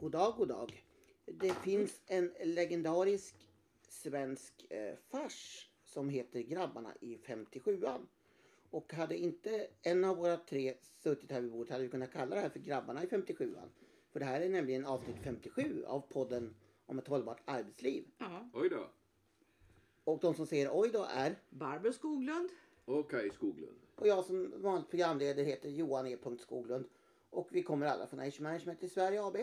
God dag, god dag. Det finns en legendarisk svensk eh, fars som heter Grabbarna i 57an. Och hade inte en av våra tre suttit här vid bordet hade vi kunnat kalla det här för Grabbarna i 57an. För det här är nämligen avsnitt 57 av podden om ett hållbart arbetsliv. Ja. Oj då. Och de som säger oj då är Barbro Skoglund. Och Kaj Skoglund. och jag som vanligt programledare heter Johan E. Skoglund. Och vi kommer alla från Age Management i Sverige AB.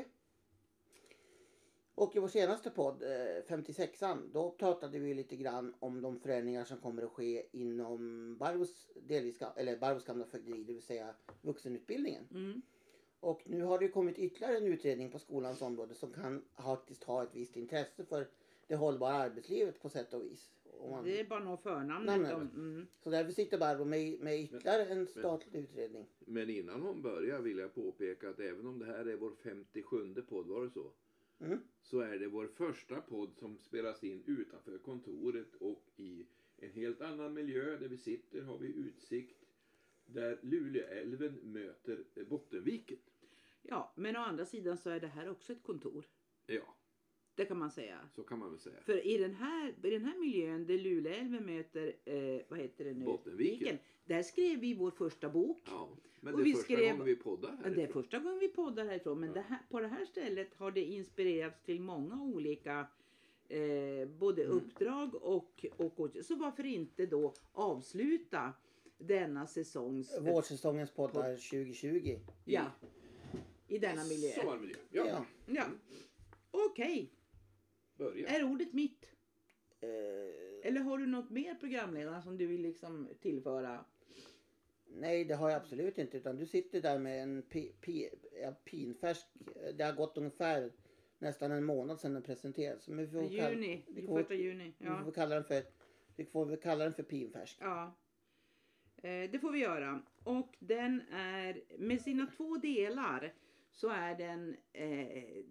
Och i vår senaste podd, eh, 56an, då pratade vi lite grann om de förändringar som kommer att ske inom Barbros, delvis, eller Barbros gamla fögderi, det vill säga vuxenutbildningen. Mm. Och nu har det kommit ytterligare en utredning på skolans område som kan faktiskt ha ett visst intresse för det hållbara arbetslivet på sätt och vis. Om man- Det är bara förnamnet. Namnet. om- Mm. Så därför sitter Barbro med, med ytterligare en statlig utredning. Men innan hon börjar vill jag påpeka att även om det här är vår 57 podd, var det så? Mm. Så är det vår första podd som spelas in utanför kontoret och i en helt annan miljö. Där vi sitter har vi utsikt där Luleälven möter Bottenviken. Ja, men å andra sidan så är det här också ett kontor. Ja, Det kan man säga. så kan man väl säga. För i den här, i den här miljön där Luleälven möter, eh, vad heter det nu? Bottenviken. Viken, Där skrev vi vår första bok. Ja, men Och det är vi första skrev- gången vi poddar Det är härifrån. första gången vi poddar härifrån. Men Ja. det här, på det här stället har det inspirerats till många olika eh, både Mm. uppdrag och, och åtgärder. Så varför inte då avsluta denna säsongs... Vårsäsongens poddar 2020. Ja. I denna miljö. Sommarmiljö. Ja, Ja. Ja. Okej, börja. är ordet mitt? Eh, Eller har du något mer programledare som du vill liksom tillföra? Nej, det har jag absolut inte. Utan du sitter där med en pi, pi, ja, pinfärsk... Det har gått ungefär nästan en månad sedan den presenterades. Men vi får kalla- Juni, vi får, första juni. vi Ja. får kalla den för, vi får väl kalla den för pinfärsk. ja. Eh, det får vi göra. Och den är, med sina två delar så är den eh,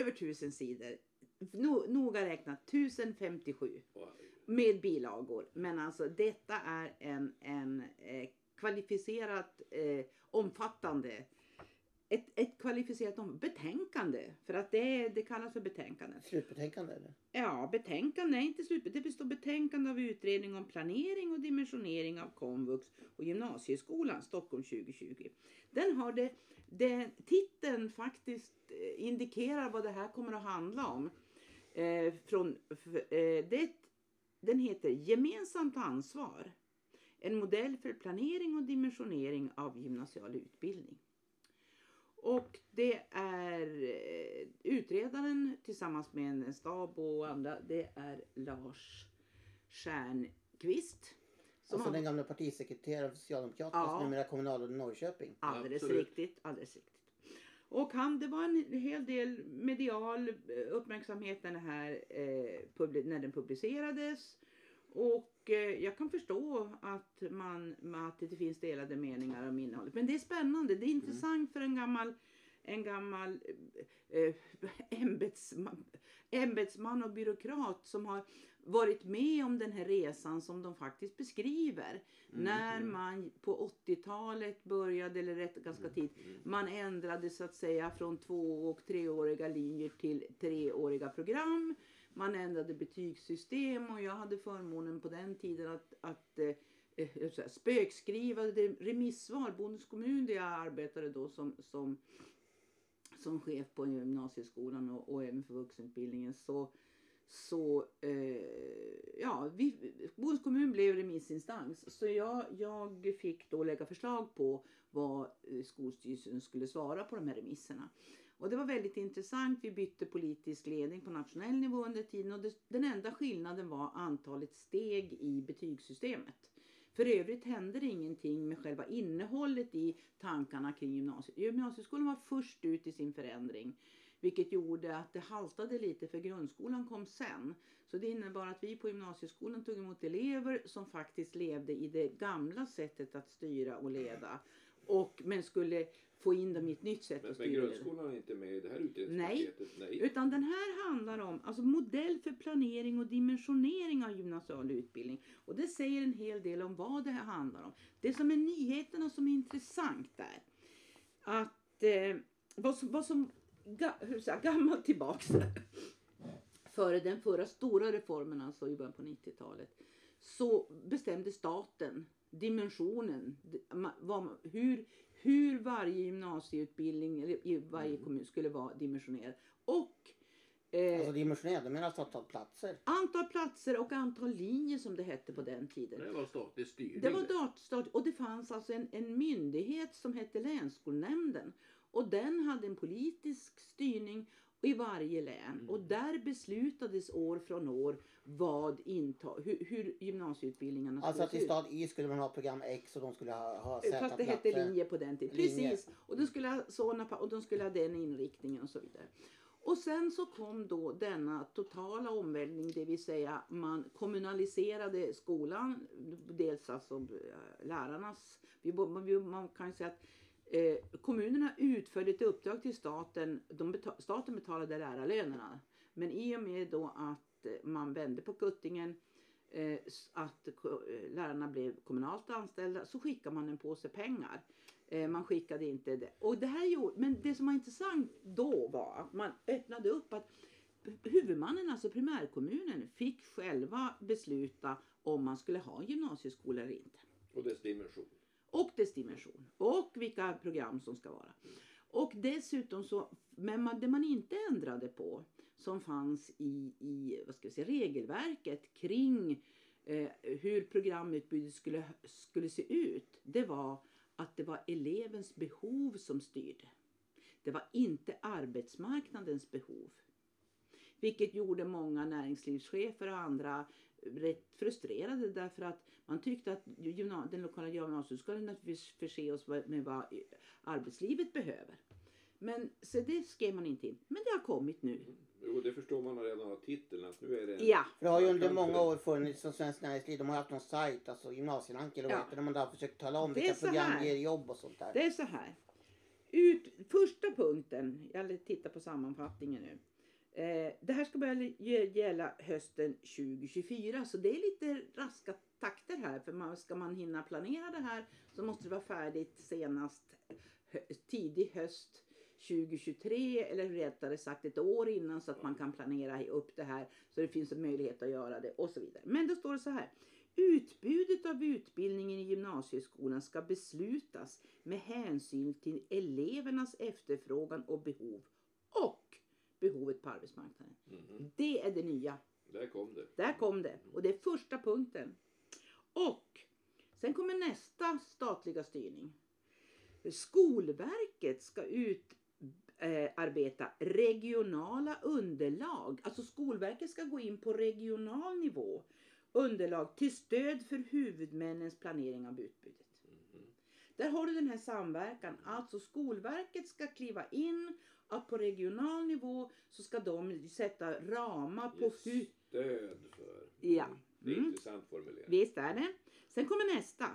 över tusen sidor. No, noga räknat 1057 med bilagor. Men alltså detta är en, en eh, kvalificerat eh, omfattande ett, ett kvalificerat om, betänkande. För att det, det kallas för betänkande. Slutbetänkande eller? Ja, betänkande är inte slut. Det består betänkande av utredning om planering och dimensionering av komvux och gymnasieskolan Stockholm 2020. Den har det, det titeln faktiskt eh, indikerar vad det här kommer att handla om. Eh, från, eh, det, den heter Gemensamt ansvar. En modell för planering och dimensionering av gymnasial utbildning. Och det är eh, utredaren tillsammans med en stab och andra. Det är Lars Stjernqvist. Som Alltså har, den gamla partisekreteraren för Socialdemokraterna Ja. som numera kommunalråd i Norrköping. alldeles Absolut. riktigt, alldeles riktigt. Och han, det var en hel del medial uppmärksamhet när, det här, eh, när den publicerades. Och eh, jag kan förstå att, man, att det finns delade meningar om innehållet. Men det är spännande, det är intressant för en gammal en gammal eh, ämbetsman, ämbetsman och byråkrat som har varit med om den här resan som de faktiskt beskriver. När man på 80-talet började, eller rätt ganska tidigt, man ändrade så att säga från två och treåriga linjer till treåriga program. Man ändrade betygssystem och jag hade förmånen på den tiden att, att eh, eh, spökskriva remissvar. Bodens kommun där jag arbetade då som, som, som chef på gymnasieskolan och, och även för vuxenutbildningen så, så eh, ja, vi, Bodens kommun blev remissinstans. Så jag, jag fick då lägga förslag på vad eh, Skolstyrelsen skulle svara på de här remisserna. Och det var väldigt intressant. Vi bytte politisk ledning på nationell nivå under tiden och det, den enda skillnaden var antalet steg i betygssystemet. För övrigt hände det ingenting med själva innehållet i tankarna kring gymnasiet. Gymnasieskolan var först ut i sin förändring. Vilket gjorde att det haltade lite för grundskolan kom sen. Så det innebar att vi på gymnasieskolan tog emot elever som faktiskt levde i det gamla sättet att styra och leda. Och, men skulle få in dem i ett nytt sätt Men, att men styra. leda. grundskolan är inte med i det här utredningspaketet? Nej. Utan den här handlar om alltså modell för planering och dimensionering av gymnasial utbildning. Och det säger en hel del om vad det här handlar om. Det som är nyheten och som är intressant är att eh, vad, som, vad som ga, hur säger, gammalt tillbaks. Före den förra stora reformen, alltså i början på 90-talet, så bestämde staten dimensionen, vad, hur, hur varje gymnasieutbildning eller i varje kommun skulle vara dimensionerad. Och eh, Alltså dimensionerad, du menar alltså antal platser? antal platser och antal linjer som det hette på den tiden. Det var statlig styrning. Det var datastart och det fanns alltså en, en myndighet som hette länsskolnämnden. Och den hade en politisk styrning i varje län. Mm. Och där beslutades år från år vad inta, hur, hur gymnasieutbildningarna Alltså skulle att se i ut. stad Y skulle man ha program X och de skulle ha, ha Z Fast det hette linje på den tiden. Linje. Precis. Och de skulle ha såna, och de skulle ha den inriktningen och så vidare. Och sen så kom då denna totala omvälvning, det vill säga man kommunaliserade skolan, dels alltså eh, lärarnas, man kan ju säga att eh, kommunerna utförde ett uppdrag till staten, de staten betalade lärarlönerna. Men i och med då att eh, man vände på kuttingen eh, att eh, lärarna blev kommunalt anställda så skickade man en påse pengar. Eh, man skickade inte det. Och det här gjorde, men det som var intressant då var att man öppnade upp att huvudmannen, alltså primärkommunen, fick själva besluta om man skulle ha en gymnasieskola eller inte. Och dess dimension. Och dess dimension. Och vilka program som ska vara. Och dessutom så, men man, det man inte ändrade på som fanns i, i vad ska jag säga, regelverket kring eh, hur programutbudet skulle, skulle se ut. Det var att det var elevens behov som styrde. Det var inte arbetsmarknadens behov. Vilket gjorde många näringslivschefer och andra rätt frustrerade därför att man tyckte att den lokala gymnasieskolan naturligtvis förse oss med vad arbetslivet behöver. Men så det skrev man inte in. Men det har kommit nu. Jo, det förstår man redan av titeln att nu är det en... Ja, För det har ju under många för- år funnits som Svenskt Näringsliv, de har haft någon sajt, alltså Gymnasieranken eller Ja. där man har försökt tala om vilka program här. ger jobb och sånt där. det är så här. Ut, första punkten, jag tittar på sammanfattningen nu. Eh, det här ska börja gälla hösten 2024 så det är lite raska takter här för man, ska man hinna planera det här så måste det vara färdigt senast tidig höst 2023 eller rättare sagt ett år innan så att man kan planera upp det här så det finns en möjlighet att göra det och så vidare. Men då står det så här. Utbudet av utbildningen i gymnasieskolan ska beslutas med hänsyn till elevernas efterfrågan och behov behovet på arbetsmarknaden. Mhm. Det är det nya. Där kom det. Där kom det. Och det är första punkten. Och sen kommer nästa statliga styrning. Skolverket ska utarbeta regionala underlag. Alltså Skolverket ska gå in på regional nivå. Underlag till stöd för huvudmännens planering av utbudet. Mhm. Där har du den här samverkan. Alltså Skolverket ska kliva in att på regional nivå så ska de sätta ramar på hur... stöd för. Ja. Det är Mm. intressant formulerat. Visst är det. Sen kommer nästa.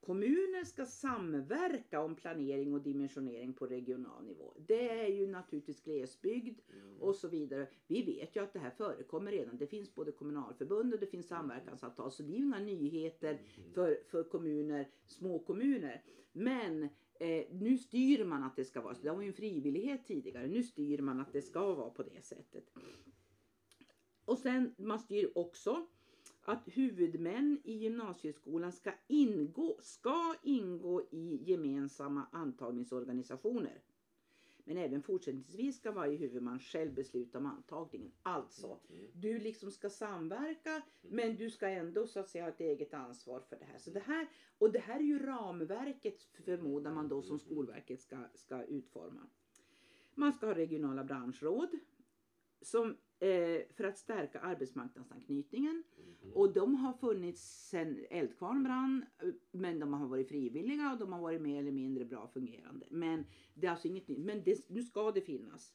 Kommuner ska samverka om planering och dimensionering på regional nivå. Det är ju naturligtvis glesbygd Mm. och så vidare. Vi vet ju att det här förekommer redan. Det finns både kommunalförbund och det finns samverkansavtal. Så det är ju inga nyheter Mm. för, för kommuner, små kommuner. Men eh, nu styr man att det ska vara så. Det var ju en frivillighet tidigare. Nu styr man att det ska vara på det sättet. Och sen man styr också att huvudmän i gymnasieskolan ska ingå, ska ingå i gemensamma antagningsorganisationer. Men även fortsättningsvis ska varje huvudman själv besluta om antagningen. Alltså, Mm. du liksom ska samverka men du ska ändå så att säga ha ett eget ansvar för det här. Så det här och det här är ju ramverket förmodar man då som Skolverket ska, ska utforma. Man ska ha regionala branschråd som, eh, för att stärka arbetsmarknadsanknytningen. Mhm. Och de har funnits sedan Eldkvarn brann eh, men de har varit frivilliga och de har varit mer eller mindre bra fungerande. Men det är alltså inget nytt. Men det, nu ska det finnas.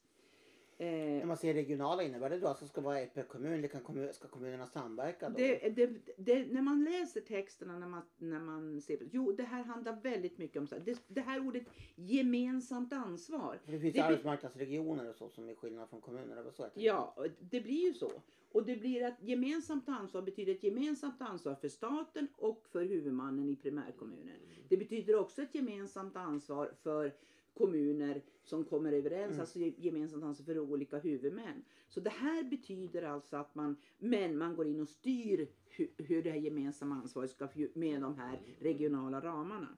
Eh, man säger regionala innebär det då att det ska vara ett per kommun eller kan ska kommunerna samverka då? det, det, det, när man läser texterna, när man, när man ser Jo, det här handlar väldigt mycket om så här, det, här ordet gemensamt ansvar. För det finns det arbetsmarknadsregioner och så som är skillnad från kommuner. Så. Ja, det blir ju så. Och det blir att gemensamt ansvar betyder ett gemensamt ansvar för staten och för huvudmannen i primärkommunen. Det betyder också ett gemensamt ansvar för kommuner som kommer överens, Mm. alltså ge- gemensamt ansvar för olika huvudmän. Så det här betyder alltså att man, men man går in och styr hur, hur det här gemensamma ansvaret ska med de här regionala ramarna.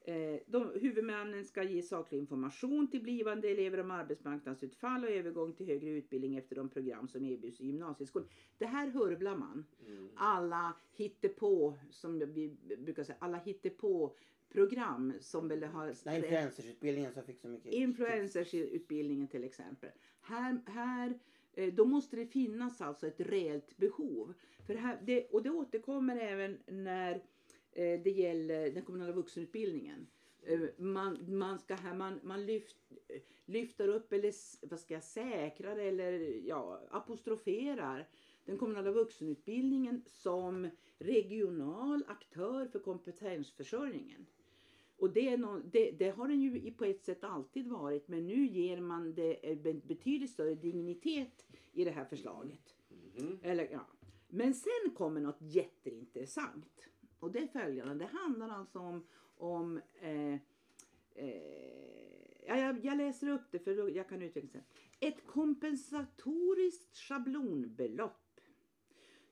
Eh, de, huvudmännen ska ge saklig information till blivande elever om arbetsmarknadsutfall och övergång till högre utbildning efter de program som erbjuds i gymnasieskolan. Det här hurvlar man. Mm. Alla hittepå, som vi brukar säga, alla hittepå program som Den här influencersutbildningen som fick så mycket influencersutbildningen till exempel. Här, här, eh, då måste det finnas alltså ett reellt behov. För här, det, och det återkommer även när eh, det gäller den kommunala vuxenutbildningen. Eh, Man, man, ska här, man, man lyft, lyfter upp eller vad ska jag, säkrar eller ja, apostroferar den kommunala vuxenutbildningen som regional aktör för kompetensförsörjningen. Och det, nå- det, det har den ju på ett sätt alltid varit men nu ger man det betydligt större dignitet i det här förslaget. Mhm. Eller, ja. Men sen kommer något jätteintressant. Och det är följande. Det handlar alltså om, om eh, eh, ja, jag, jag läser upp det för jag kan utveckla sen. Ett kompensatoriskt schablonbelopp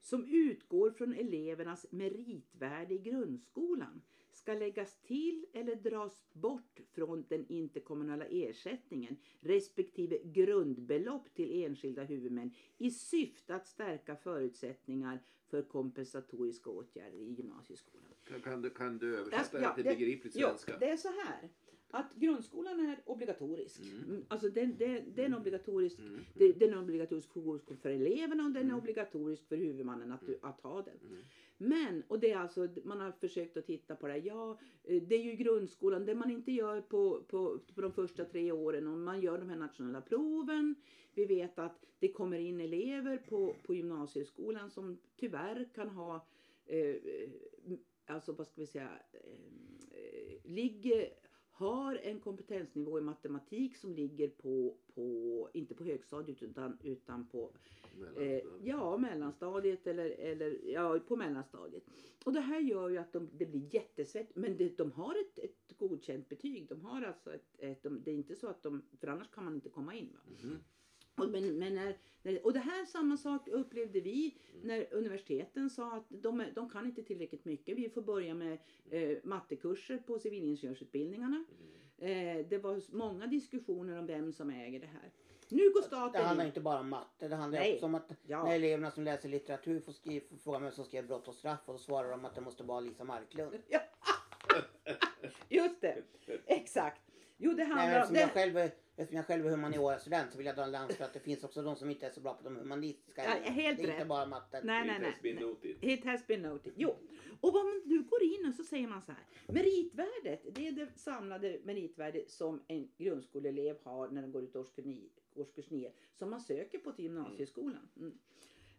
som utgår från elevernas meritvärde i grundskolan ska läggas till eller dras bort från den interkommunala ersättningen respektive grundbelopp till enskilda huvudmän i syfte att stärka förutsättningar för kompensatoriska åtgärder i gymnasieskolan. Kan, kan, du, kan du översätta det ja, till det- begripligt Ja, svenska? det är så här. Att grundskolan är obligatorisk. Mm, Alltså den, den, den är obligatorisk. Mm. det- Den är obligatorisk för, eleverna och den är Mm. obligatorisk för huvudmannen att, att ha den. Mm. Men, och det är alltså, man har försökt att titta på det. Ja, eh, det är ju grundskolan, det man inte gör på, på, på de första tre åren. Om man gör de här nationella proven. Vi vet att det kommer in elever på, på gymnasieskolan som tyvärr kan ha, eh, eh, alltså vad ska vi säga, eh, eh, ligger, har en kompetensnivå i matematik som ligger på, på inte på högstadiet utan, utan på Eh, Mellanstadiet. ja, mellanstadiet eller, eller ja, på mellanstadiet. Och det här gör ju att de, det blir jättesvett. Men det, de har ett, ett godkänt betyg. De har alltså ett, ett de, det är inte så att de, för annars kan man inte komma in. Va? Mhm. Och, men, men när, när, och det här samma sak upplevde vi när universiteten sa att de, de kan inte tillräckligt mycket. Vi får börja med eh, mattekurser på civilingenjörsutbildningarna. Mm. Eh, det var många diskussioner om vem som äger det här. Nu går Det staten handlar in. inte bara om matte. Det handlar Nej. också om att Ja. när eleverna som läser litteratur får, skriva, får fråga vem som skrev Brott och straff och då svarar de att det måste vara Lisa Marklund. Just det, exakt. Jo, det Nej, handlar om... jag Det, själv eftersom jag själv är humaniora-student så vill jag dra en lans för att det finns också de som inte är så bra på de humanistiska Ja, helt Det är inte rätt. bara matte. nej, nej, It has been nej. noted. It has been noted. Jo, och vad man nu går in och så säger man så här. Meritvärdet, det är det samlade meritvärde som en grundskoleelev har när den går ut årskurs 9, årskurs 9 som man söker på till gymnasieskolan. Mm.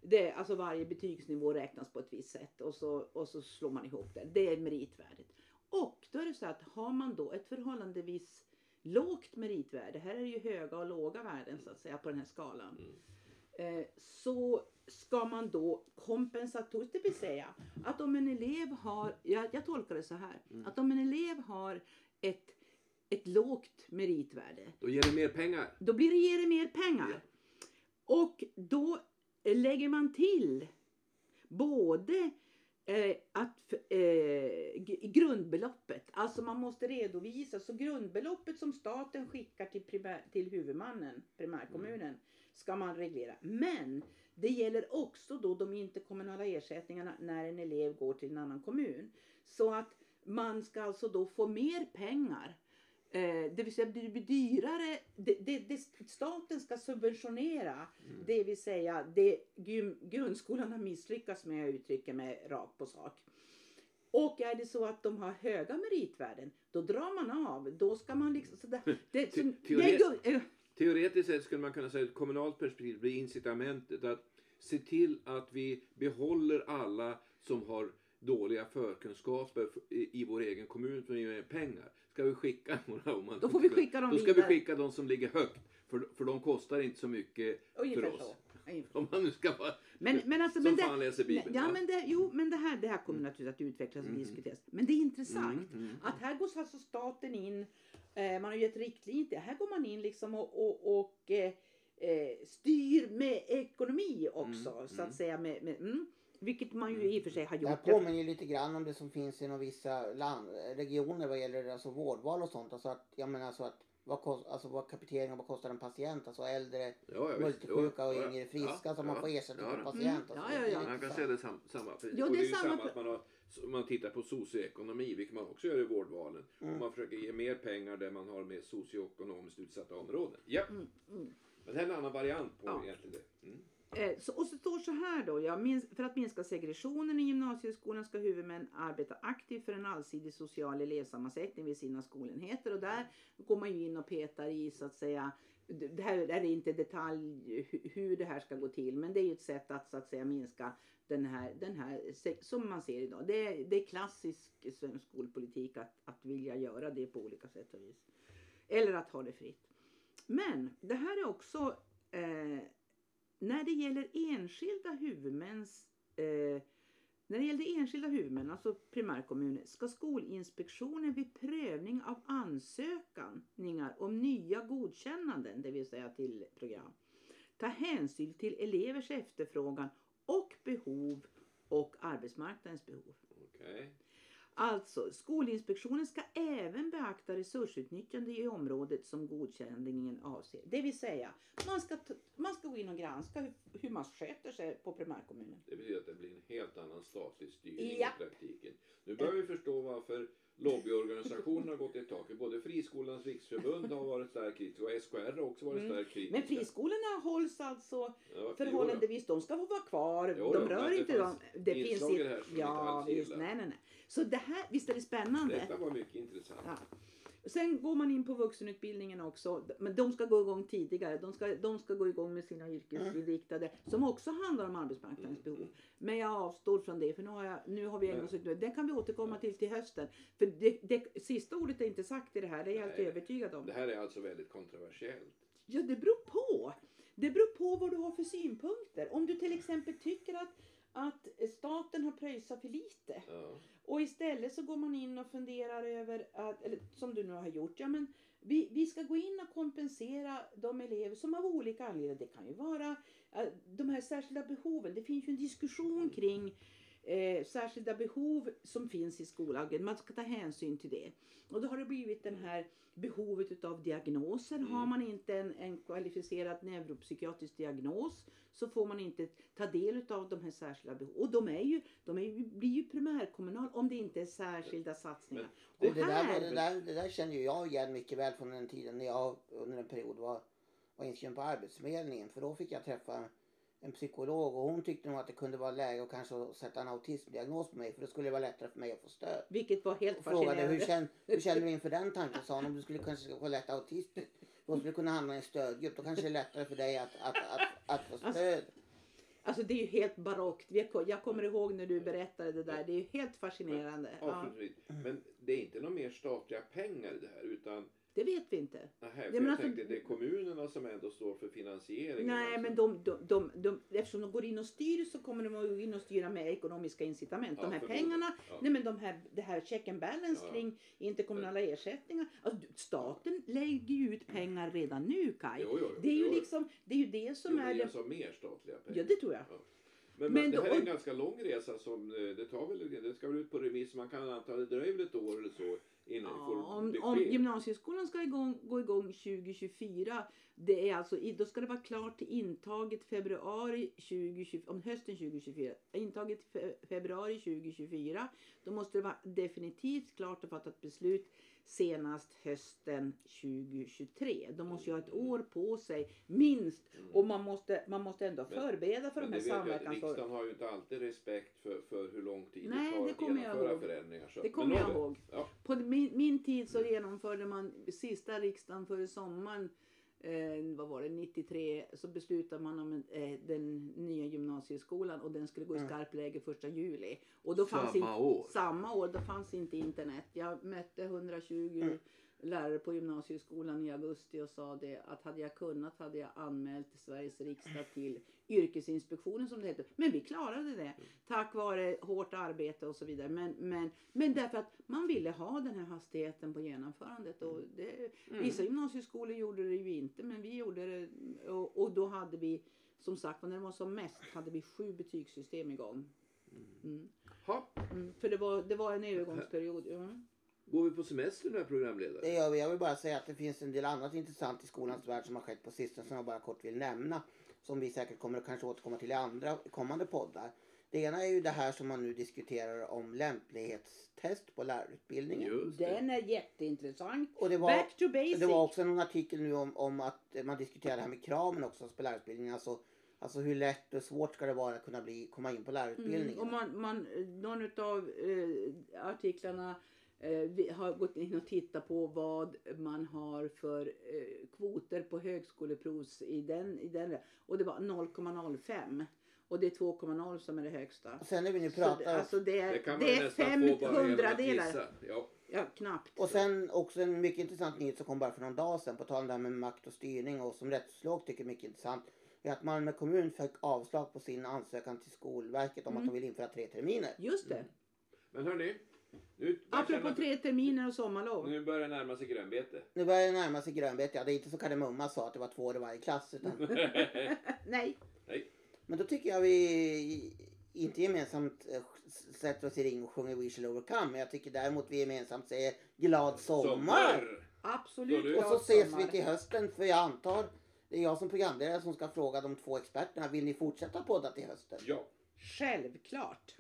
Det, alltså varje betygsnivå räknas på ett visst sätt och så, och så slår man ihop det. Det är meritvärdet. Och då är det så att har man då ett förhållandevis lågt meritvärde, här är det ju höga och låga värden så att säga på den här skalan. Eh, så ska man då kompensatoriskt, det vill säga att om en elev har, jag, jag tolkar det så här, att om en elev har ett, ett lågt meritvärde, Då ger det mer pengar. då blir det, ger det mer pengar. Och då lägger man till både eh, att eh, grundbeloppet, alltså man måste redovisa, så grundbeloppet som staten skickar till, primär, till huvudmannen, primärkommunen, ska man reglera. Men det gäller också då de interkommunala ersättningarna när en elev går till en annan kommun. Så att man ska alltså då få mer pengar Eh, det vill säga det blir dyrare. Det, det, det, staten ska subventionera det vill säga det gym, grundskolan har misslyckats med, jag uttrycker mig rakt på sak. Och är det så att de har höga meritvärden, då drar man av. Då ska man liksom... Så det, det, så, det teoret- gu- eh, Teoretiskt sett skulle man kunna säga att ett kommunalt perspektiv blir incitamentet att se till att vi behåller alla som har dåliga förkunskaper i, vår egen kommun för att ge pengar. Ska vi skicka några om man Då får vi skicka dem Då ska vi vidare. skicka de som ligger högt. För, för de kostar inte så mycket ungefär för oss. så. Om man nu ska vara... Men, men alltså, som men det, fan läser Bibeln. Ja, men det, jo, men det här, det här kommer naturligtvis att utvecklas och Mm. diskuteras. Men det är intressant Mm, mm. att här går alltså staten in Eh, man har gett riktlinjer. Här går man in liksom och, och, och eh, eh, styr med ekonomi också. Mm, så mm. att säga. Med, med, mm, vilket man ju i och för sig har Det här gjort. påminner ju lite grann om det som finns inom vissa land, regioner vad gäller alltså vårdval och sånt. Alltså att, jag menar alltså att vad, kost, alltså vad kapiteringen, vad kostar en patient? Alltså äldre, Ja, multisjuka och yngre friska ja, som man får ersättning ja, ja. patient. Mm, Alltså, ja, det är ja, Man kan säga det sam, samma. För, Ja, och det det är är ju samma samma att man, har, man tittar på socioekonomi, vilket man också gör i vårdvalen. Mm. Och man försöker ge mer pengar där man har mer socioekonomiskt utsatta områden. Ja, Mm, mm. men det här är en annan variant på Ja. egentligen det. Mm. Eh, så, och så står så här då. Ja, för att minska segregationen i gymnasieskolan ska huvudmän arbeta aktivt för en allsidig social elevsammansättning vid sina skolenheter. Och där går man ju in och petar i så att säga. Det här är inte detalj hur det här ska gå till. Men det är ju ett sätt att så att säga minska den här, den här som man ser idag. Det är, det är klassisk svensk skolpolitik att, att vilja göra det på olika sätt och vis. Eller att ha det fritt. Men det här är också eh, när det gäller enskilda huvudmäns eh, när det gäller enskilda huvudmän, alltså primärkommuner, ska Skolinspektionen vid prövning av ansökningar om nya godkännanden, det vill säga till program, ta hänsyn till elevers efterfrågan och behov och arbetsmarknadens behov. Okej. Alltså, Skolinspektionen ska även beakta resursutnyttjande i området som godkänningen avser. Det vill säga, man ska, man ska gå in och granska hur, hur man sköter sig på primärkommunen. Det betyder att det blir en helt annan statlig styrning Japp. i praktiken. Nu börjar vi förstå varför lobbyorganisationerna har gått i taket. Både Friskolans riksförbund har varit starkt kritiska och SKR har också varit Mm. starkt kritiska. Men friskolorna hålls alltså Ja, förhållandevis, de ska få vara kvar. Jo de rör det inte dem. Det finns i här som vi inte ja, alls visst, gillar. nej, nej, nej. Så det här, visst är det spännande? Detta var mycket intressant. Ja. Sen går man in på vuxenutbildningen också. Men de ska gå igång tidigare. De ska, de ska gå igång med sina yrkesinriktade som också handlar om arbetsmarknadens Mm. behov. Men jag avstår från det för nu har, jag, nu har vi ägnat oss åt det. Det kan vi återkomma till till hösten. För det, det sista ordet är inte sagt i det här. Det är jag helt övertygad om. Det här är alltså väldigt kontroversiellt. Ja, det beror på. Det beror på vad du har för synpunkter. Om du till exempel tycker att, att staten har pröjsat för lite Ja. och istället så går man in och funderar över, att, eller som du nu har gjort, ja men vi, vi ska gå in och kompensera de elever som av olika anledningar, det kan ju vara eh, de här särskilda behoven. Det finns ju en diskussion kring eh, särskilda behov som finns i skollagen. Man ska ta hänsyn till det. Och då har det blivit den här behovet utav diagnoser. Mm. Har man inte en, en kvalificerad neuropsykiatrisk diagnos så får man inte ta del av de här särskilda behoven. Och de, är ju, de är ju, blir ju primärkommunal om det inte är särskilda satsningar. Och det, där, här, det, där, det där känner jag igen mycket väl från den tiden när jag under en period var, var inskriven på Arbetsförmedlingen. För då fick jag träffa en psykolog och hon tyckte nog att det kunde vara läge att kanske sätta en autismdiagnos på mig för då skulle det vara lättare för mig att få stöd. vilket var helt Och frågade fascinerande. hur känner, hur känner du inför den tanken? Sa hon om du skulle kanske få lätt autism. Då skulle du kunna hamna i en stödgrupp. Då kanske det är lättare för dig att, att, att, att få Alltså, stöd. Alltså det är ju helt barockt. Jag kommer ihåg när du berättade det där. Det är ju helt fascinerande. Ja, Avslutningsvis. Men det är inte några mer statliga pengar i det här utan det vet vi inte. Nähä, för men jag alltså- tänkte det är kommunerna som ändå står för finansieringen. Nej, alltså. men de, de, de, de, eftersom de går in och styr så kommer de att in och styra med ekonomiska incitament. Ja, de här pengarna, Ja. nej men de här, det här check and balance Ja. kring interkommunala ersättningar. Alltså, staten lägger ju ut pengar redan nu Kaj. Jo, jo, jo, det är ju jo. liksom, det är ju det som Jo, är jag sa mer statliga pengar. Ja, det tror jag. Men, Men det här är en ganska lång resa som eh, det tar väl, det ska väl ut på remiss. Man kan anta att det dröjer väl ett år eller så innan vi Ja, får om, om gymnasieskolan ska igång, gå igång 2024, det är alltså, då ska det vara klart till intaget februari 2024, om hösten 2024. Intaget fe, februari 2024, då måste det vara definitivt klart och fattat beslut senast hösten 2023. De måste ju ha ett år på sig, minst. Och man måste, man måste ändå Men- förbereda för Men de här att samverkansåren. riksdagen har ju inte alltid respekt för, för hur lång tid Nej, det tar det att genomföra ihåg. förändringar. Så. Det kommer jag ihåg. Ja. På min, min tid så genomförde man sista riksdagen före sommaren, eh, vad var det, 93, så beslutade man om eh, den nya gymnasieskolan och den skulle gå i Mm. skarpt läge första juli. Och då fanns Samma inte, år. Samma år, då fanns inte internet. Jag mötte 120, Mm. Lärare på gymnasieskolan i augusti och sa det att hade jag kunnat hade jag anmält Sveriges riksdag till yrkesinspektionen som det heter. Men vi klarade det tack vare hårt arbete och så vidare. Men, men, men därför att man ville ha den här hastigheten på genomförandet. Och det, Vissa gymnasieskolor gjorde det ju inte men vi gjorde det och, och då hade vi som sagt när det var som mest hade vi sju betygssystem igång. Mm. Ha. Mm. För det var, det var en övergångsperiod. Mm. Går vi på semester nu programledare? Det gör vi. Jag vill bara säga att det finns en del annat intressant i skolans värld som har skett på sistone som jag bara kort vill nämna. Som vi säkert kommer att kanske återkomma till i andra kommande poddar. Det ena är ju det här som man nu diskuterar om lämplighetstest på lärarutbildningen. Den är jätteintressant. Och det var, Back to basic. det var också en artikel nu om, om att man diskuterar det här med kraven också på lärarutbildningen. Alltså, alltså hur lätt och svårt ska det vara att kunna bli, komma in på lärarutbildningen. Mm, och man, man, någon av eh, artiklarna eh, vi har gått in och tittat på vad man har för eh, kvoter på högskoleprovs i den, i den. Och det var 0,05. Och det är 2,0 som är det högsta. Och sen när vi nu Så pratar det, alltså det, är- Det kan man det är fem att hundradelar. Ja. Ja, knappt. Och sen också en mycket intressant nyhet som kom bara för någon dag sedan på tal om det här med makt och styrning och som rättslåg tycker är mycket intressant. Är att Malmö kommun fick avslag på sin ansökan till Skolverket om att Mm. de vill införa tre terminer. Just det. Men hörni. Nu, Apropå tre terminer och sommarlov. Nu börjar det närma sig grönbete. Nu börjar det närma sig grönbete. Ja, det är inte så Kardemumma sa att det var två år i varje klass. Utan, Nej. men då tycker jag vi inte gemensamt eh, sätter oss i ring och sjunger We shall overcome. Men jag tycker däremot vi gemensamt säger glad sommar. Absolut. Så du- Och så ses sommar. vi till hösten för jag antar det är jag som programledare som ska fråga de två experterna. Vill ni fortsätta podda till hösten? Ja. Självklart.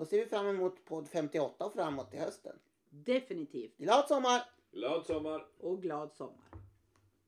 Då ser vi fram emot podd 58 och framåt till hösten. Definitivt. Glad sommar! Glad sommar. Och glad sommar.